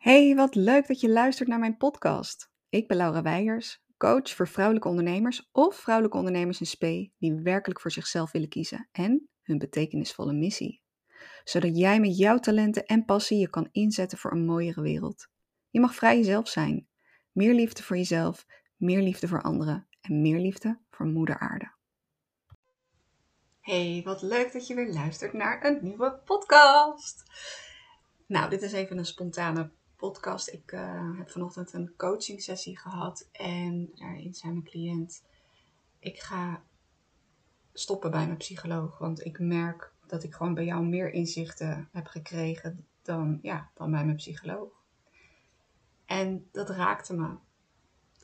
Hey, wat leuk dat je luistert naar mijn podcast. Ik ben Laura Weijers, coach voor vrouwelijke ondernemers of vrouwelijke ondernemers in spe die werkelijk voor zichzelf willen kiezen en hun betekenisvolle missie. Zodat jij met jouw talenten en passie je kan inzetten voor een mooiere wereld. Je mag vrij jezelf zijn. Meer liefde voor jezelf, meer liefde voor anderen en meer liefde voor moeder aarde. Hey, wat leuk dat je weer luistert naar een nieuwe podcast. Nou, dit is even een spontane podcast. Ik uh, heb vanochtend een coaching sessie gehad en daarin zei mijn cliënt: Ik ga stoppen bij mijn psycholoog, want ik merk dat ik gewoon bij jou meer inzichten heb gekregen dan, ja, dan bij mijn psycholoog. En dat raakte me.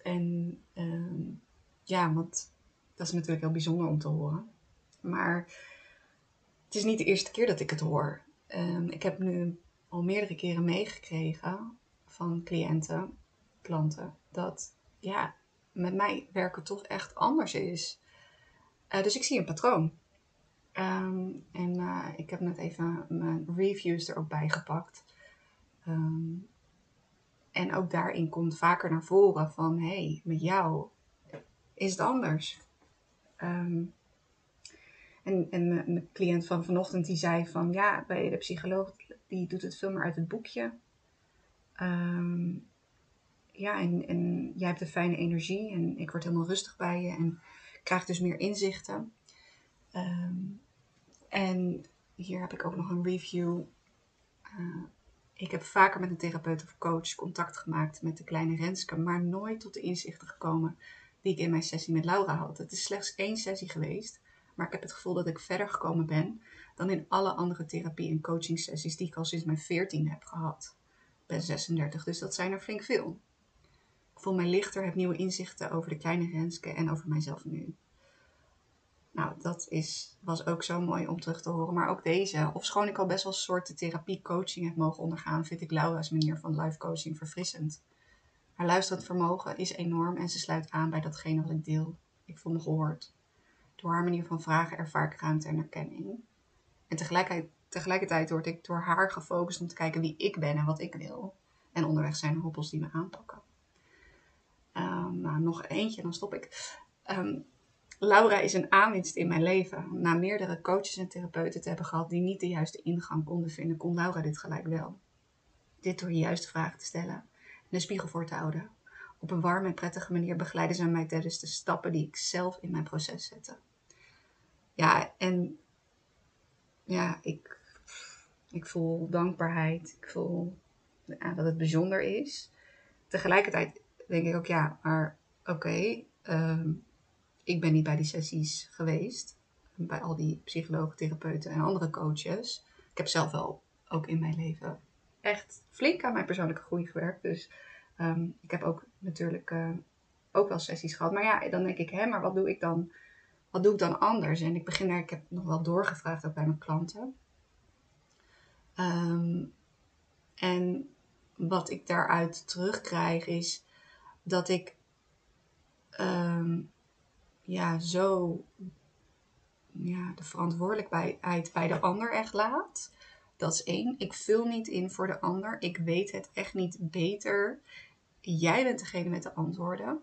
En uh, ja, want dat is natuurlijk heel bijzonder om te horen. Maar het is niet de eerste keer dat ik het hoor. Um, ik heb nu al meerdere keren meegekregen van cliënten, klanten, dat ja, met mij werken toch echt anders is. Uh, dus ik zie een patroon. Um, en uh, ik heb net even mijn reviews er ook bij gepakt. Um, en ook daarin komt vaker naar voren van, hé, hey, met jou is het anders. Um, en, en mijn cliënt van vanochtend die zei van, ja, bij de psycholoog die doet het veel meer uit het boekje. Um, ja, en, en jij hebt een fijne energie en ik word helemaal rustig bij je en krijg dus meer inzichten. Um, en hier heb ik ook nog een review. Uh, ik heb vaker met een therapeut of coach contact gemaakt met de kleine Renske, maar nooit tot de inzichten gekomen die ik in mijn sessie met Laura had. Het is slechts één sessie geweest, maar ik heb het gevoel dat ik verder gekomen ben dan in alle andere therapie- en coaching sessies die ik al sinds mijn 14 heb gehad. Ik ben 36, dus dat zijn er flink veel. Ik voel mij lichter, heb nieuwe inzichten over de kleine Renske en over mijzelf nu. Nou, dat is, was ook zo mooi om terug te horen. Maar ook deze, ofschoon ik al best wel soorten therapie-coaching heb mogen ondergaan, vind ik Laura's manier van life coaching verfrissend. Haar luisterend vermogen is enorm en ze sluit aan bij datgene wat ik deel. Ik voel me gehoord. Door haar manier van vragen ervaar ik ruimte en erkenning. En tegelijkertijd, tegelijkertijd word ik door haar gefocust om te kijken wie ik ben en wat ik wil. En onderweg zijn hobbels die me aanpakken. Um, nou, nog eentje, dan stop ik. Um, Laura is een aanwinst in mijn leven. Na meerdere coaches en therapeuten te hebben gehad die niet de juiste ingang konden vinden, kon Laura dit gelijk wel. Dit door de juiste vragen te stellen en een spiegel voor te houden. Op een warme en prettige manier begeleiden ze mij tijdens de stappen die ik zelf in mijn proces zette. Ja, en ja, ik, ik voel dankbaarheid. Ik voel dat het bijzonder is. Tegelijkertijd denk ik ook, ja, maar oké, um, ik ben niet bij die sessies geweest. Bij al die psychologen, therapeuten en andere coaches. Ik heb zelf wel ook in mijn leven echt flink aan mijn persoonlijke groei gewerkt. Dus um, ik heb ook natuurlijk uh, ook wel sessies gehad. Maar ja, dan denk ik, hè, maar wat doe ik dan? Wat doe ik dan anders? En ik begin daar, ik heb nog wel doorgevraagd ook bij mijn klanten. Um, en wat ik daaruit terugkrijg is dat ik um, ja, zo ja, de verantwoordelijkheid bij de ander echt laat. Dat is één. Ik vul niet in voor de ander. Ik weet het echt niet beter. Jij bent degene met de antwoorden.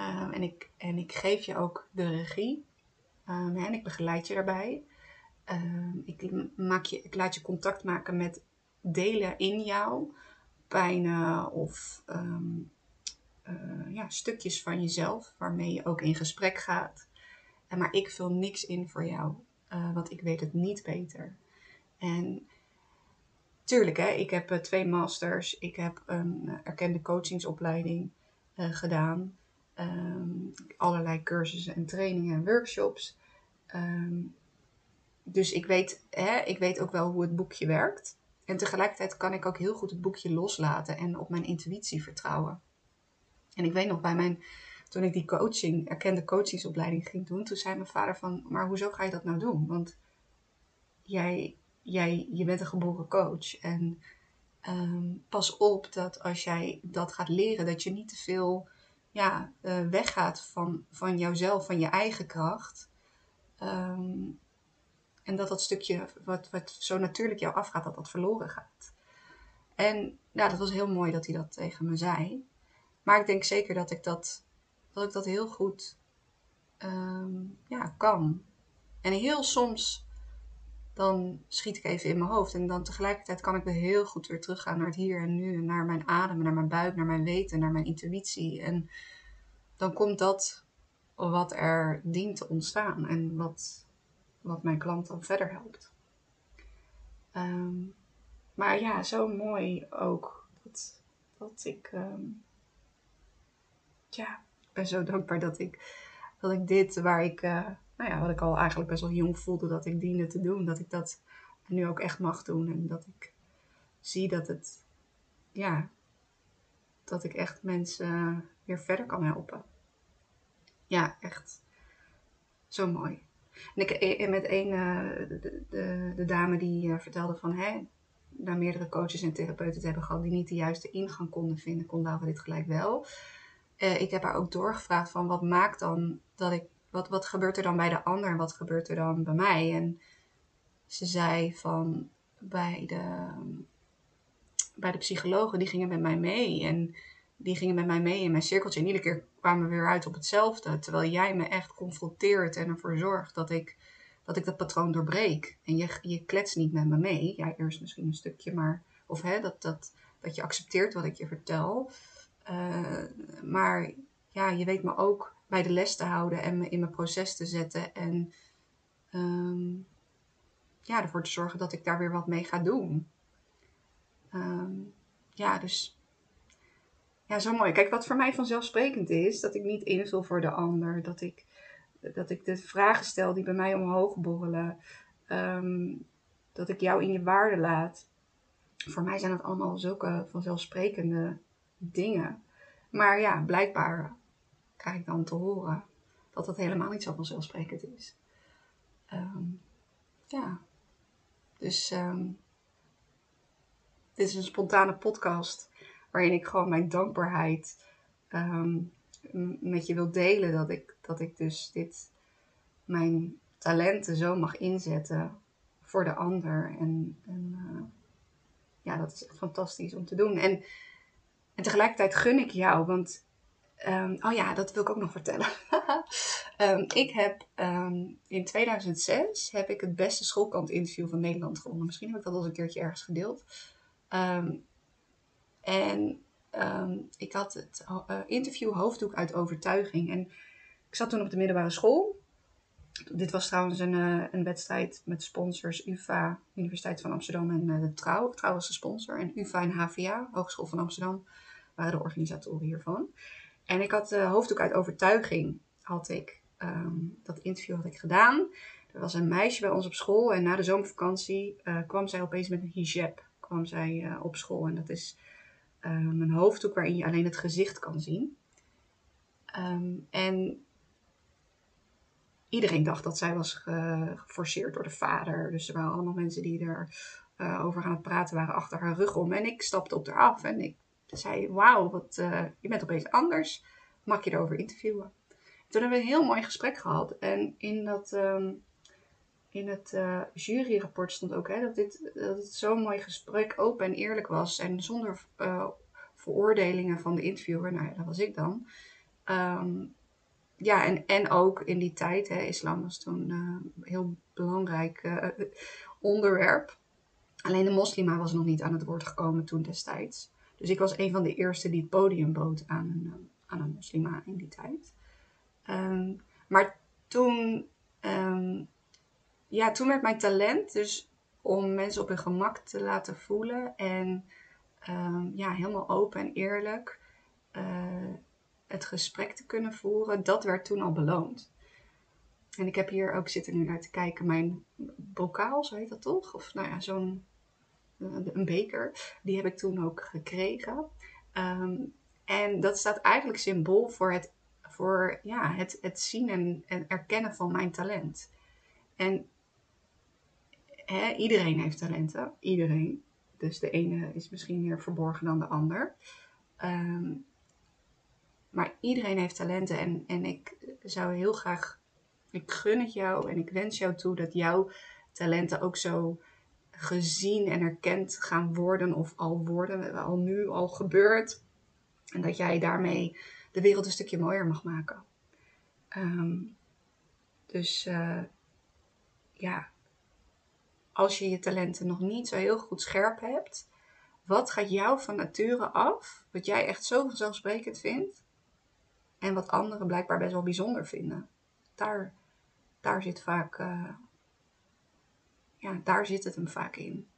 Um, en, ik, en ik geef je ook de regie. En ik begeleid je daarbij. Um, ik, maak je, ik laat je contact maken met delen in jou. Pijnen of uh, ja, stukjes van jezelf waarmee je ook in gesprek gaat. En maar ik vul niks in voor jou, uh, want ik weet het niet beter. En tuurlijk, hè, ik heb uh, twee masters, ik heb een erkende coachingsopleiding gedaan, um, allerlei cursussen en trainingen en workshops. Um, dus ik weet, hè, ik weet ook wel hoe het boekje werkt. En tegelijkertijd kan ik ook heel goed het boekje loslaten en op mijn intuïtie vertrouwen. En ik weet nog bij mijn, toen ik die coaching, erkende coachingsopleiding ging doen, toen zei mijn vader van, maar hoezo ga je dat nou doen? Want jij, jij je bent een geboren coach. En um, pas op dat als jij dat gaat leren, dat je niet te veel ja, uh, weggaat van, van jouzelf, van je eigen kracht. Um, en dat dat stukje wat, wat zo natuurlijk jou afgaat, dat dat verloren gaat. En ja, dat was heel mooi dat hij dat tegen me zei. Maar ik denk zeker dat ik dat, dat, ik dat heel goed ehm, ja, kan. En heel soms dan schiet ik even in mijn hoofd. En dan tegelijkertijd kan ik weer heel goed weer teruggaan naar het hier en nu. Naar mijn adem, naar mijn buik, naar mijn weten, naar mijn intuïtie. En dan komt dat wat er dient te ontstaan. En wat, wat mijn klant dan verder helpt. Ehm, maar ja, zo mooi ook. Dat, dat ik... Um, ja, ben zo dankbaar dat ik, dat ik dit waar ik... Uh, nou ja, wat ik al eigenlijk best wel jong voelde dat ik diende te doen, dat ik dat nu ook echt mag doen. En dat ik zie dat het, ja, dat ik echt mensen weer verder kan helpen. Ja, echt zo mooi. En ik, eh, met een, eh, de, de, de, dame die eh, vertelde van, hè, na meerdere coaches en therapeuten te hebben gehad die niet de juiste ingang konden vinden, kon Laura dit gelijk wel. ik heb haar ook doorgevraagd van, wat maakt dan dat ik wat, wat gebeurt er dan bij de ander en wat gebeurt er dan bij mij? En ze zei van bij de, bij de psychologen, die gingen met mij mee. En die gingen met mij mee in mijn cirkeltje. En iedere keer kwamen we weer uit op hetzelfde. Terwijl jij me echt confronteert en ervoor zorgt dat ik dat, ik dat patroon doorbreek. En je, je kletst niet met me mee. Ja, eerst misschien een stukje, maar. Of hè, dat, dat, dat je accepteert wat ik je vertel. Uh, maar ja, je weet me ook bij de les te houden en me in mijn proces te zetten. En um, ja, ervoor te zorgen dat ik daar weer wat mee ga doen. Um, ja, dus ja, zo mooi. Kijk, wat voor mij vanzelfsprekend is, dat ik niet invul voor de ander. Dat ik, dat ik de vragen stel die bij mij omhoog borrelen. Um, dat ik jou in je waarde laat. Voor mij zijn dat allemaal zulke vanzelfsprekende dingen. Maar ja, blijkbaar krijg ik dan te horen dat dat helemaal niet zo vanzelfsprekend is. Um, ja, dus um, dit is een spontane podcast waarin ik gewoon mijn dankbaarheid um, met je wil delen. Dat ik, dat ik dus dit, mijn talenten zo mag inzetten voor de ander. En, en uh, ja, dat is fantastisch om te doen. En, en tegelijkertijd gun ik jou, want Um, oh ja, dat wil ik ook nog vertellen. um, ik heb in 2006 heb ik het beste schoolkant interview van Nederland gewonnen. Misschien heb ik dat al eens een keertje ergens gedeeld. En ik had het uh, interview hoofddoek uit overtuiging. En ik zat toen op de middelbare school. Dit was trouwens een, uh, een wedstrijd met sponsors UvA, Universiteit van Amsterdam en uh, de Trouw. Trouw was de sponsor. En UvA en HVA, Hogeschool van Amsterdam, waren de organisatoren hiervan. En ik had de hoofddoek uit overtuiging, had ik, ehm, dat interview had ik gedaan. Er was een meisje bij ons op school en na de zomervakantie uh, kwam zij opeens met een hijab kwam zij, uh, op school. En dat is um, een hoofddoek waarin je alleen het gezicht kan zien. Um, en iedereen dacht dat zij was geforceerd door de vader. Dus er waren allemaal mensen die er uh, over aan het praten waren achter haar rug om. En ik stapte op haar af en ik zei, wauw, wat, uh, je bent opeens anders. Mag je erover interviewen? Toen hebben we een heel mooi gesprek gehad. En in, dat, um, in het uh, juryrapport stond ook hè, dat, dit, dat het zo'n mooi gesprek open en eerlijk was. En zonder uh, veroordelingen van de interviewer. Nou ja, dat was ik dan. Um, ja, en, en ook in die tijd, hè, islam was toen een heel belangrijk onderwerp. Alleen de moslima was nog niet aan het woord gekomen toen destijds. Dus ik was een van de eerste die het podium bood aan een, eh, aan een moslima in die tijd. Um, maar toen, um, ja, toen werd mijn talent dus om mensen op hun gemak te laten voelen en um, ja, helemaal open en eerlijk uh, het gesprek te kunnen voeren, dat werd toen al beloond. En ik heb hier ook zitten nu naar te kijken, mijn bokaal, zo heet dat toch? Of nou ja, zo'n een beker. Die heb ik toen ook gekregen. Um, en dat staat eigenlijk symbool voor het, voor, ja, het, het zien en, en erkennen van mijn talent. En iedereen heeft talenten. Iedereen. Dus de ene is misschien meer verborgen dan de ander. Um, maar iedereen heeft talenten. En, en ik zou heel graag. Ik gun het jou en ik wens jou toe dat jouw talenten ook zo gezien en erkend gaan worden of al worden, al nu al gebeurt. En dat jij daarmee de wereld een stukje mooier mag maken. Ehm, dus uh, ja, als je je talenten nog niet zo heel goed scherp hebt, wat gaat jou van nature af, wat jij echt zo vanzelfsprekend vindt, en wat anderen blijkbaar best wel bijzonder vinden? Daar, daar zit vaak, uh, ja, daar zit het hem vaak in.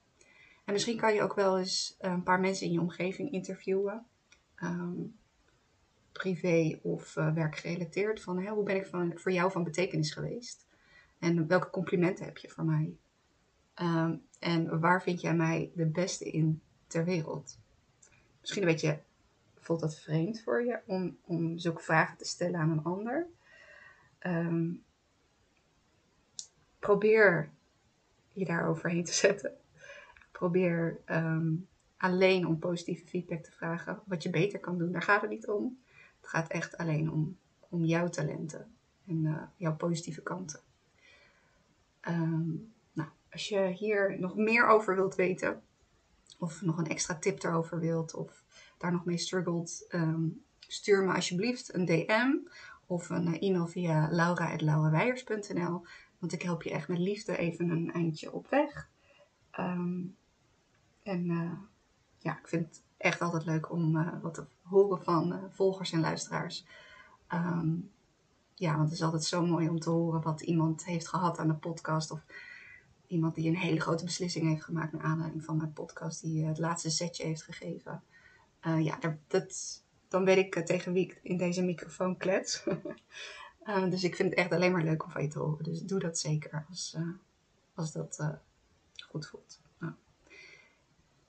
En misschien kan je ook wel eens een paar mensen in je omgeving interviewen. Um, privé of uh, werkgerelateerd. Van hoe ben ik van, voor jou van betekenis geweest? En welke complimenten heb je voor mij? Um, en waar vind jij mij de beste in ter wereld? Misschien een beetje voelt dat vreemd voor je om, om zulke vragen te stellen aan een ander. Um, probeer je daar overheen te zetten. Probeer um, alleen om positieve feedback te vragen wat je beter kan doen. Daar gaat het niet om. Het gaat echt alleen om, om jouw talenten en uh, jouw positieve kanten. Um, als je hier nog meer over wilt weten, of nog een extra tip erover wilt, of daar nog mee struggelt, um, stuur me alsjeblieft een DM of een uh, e-mail via laura.laurawijers.nl. Want ik help je echt met liefde even een eindje op weg. Um, en uh, ja, ik vind het echt altijd leuk om uh, wat te horen van volgers en luisteraars. Um, ja, want het is altijd zo mooi om te horen wat iemand heeft gehad aan de podcast. Of iemand die een hele grote beslissing heeft gemaakt naar aanleiding van mijn podcast. Die uh, het laatste setje heeft gegeven. ja, dat, dan weet ik tegen wie ik in deze microfoon klets. dus ik vind het echt alleen maar leuk om van je te horen. Dus doe dat zeker als, als dat goed voelt. Nou.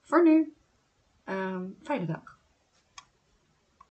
Voor nu. Um, fijne dag.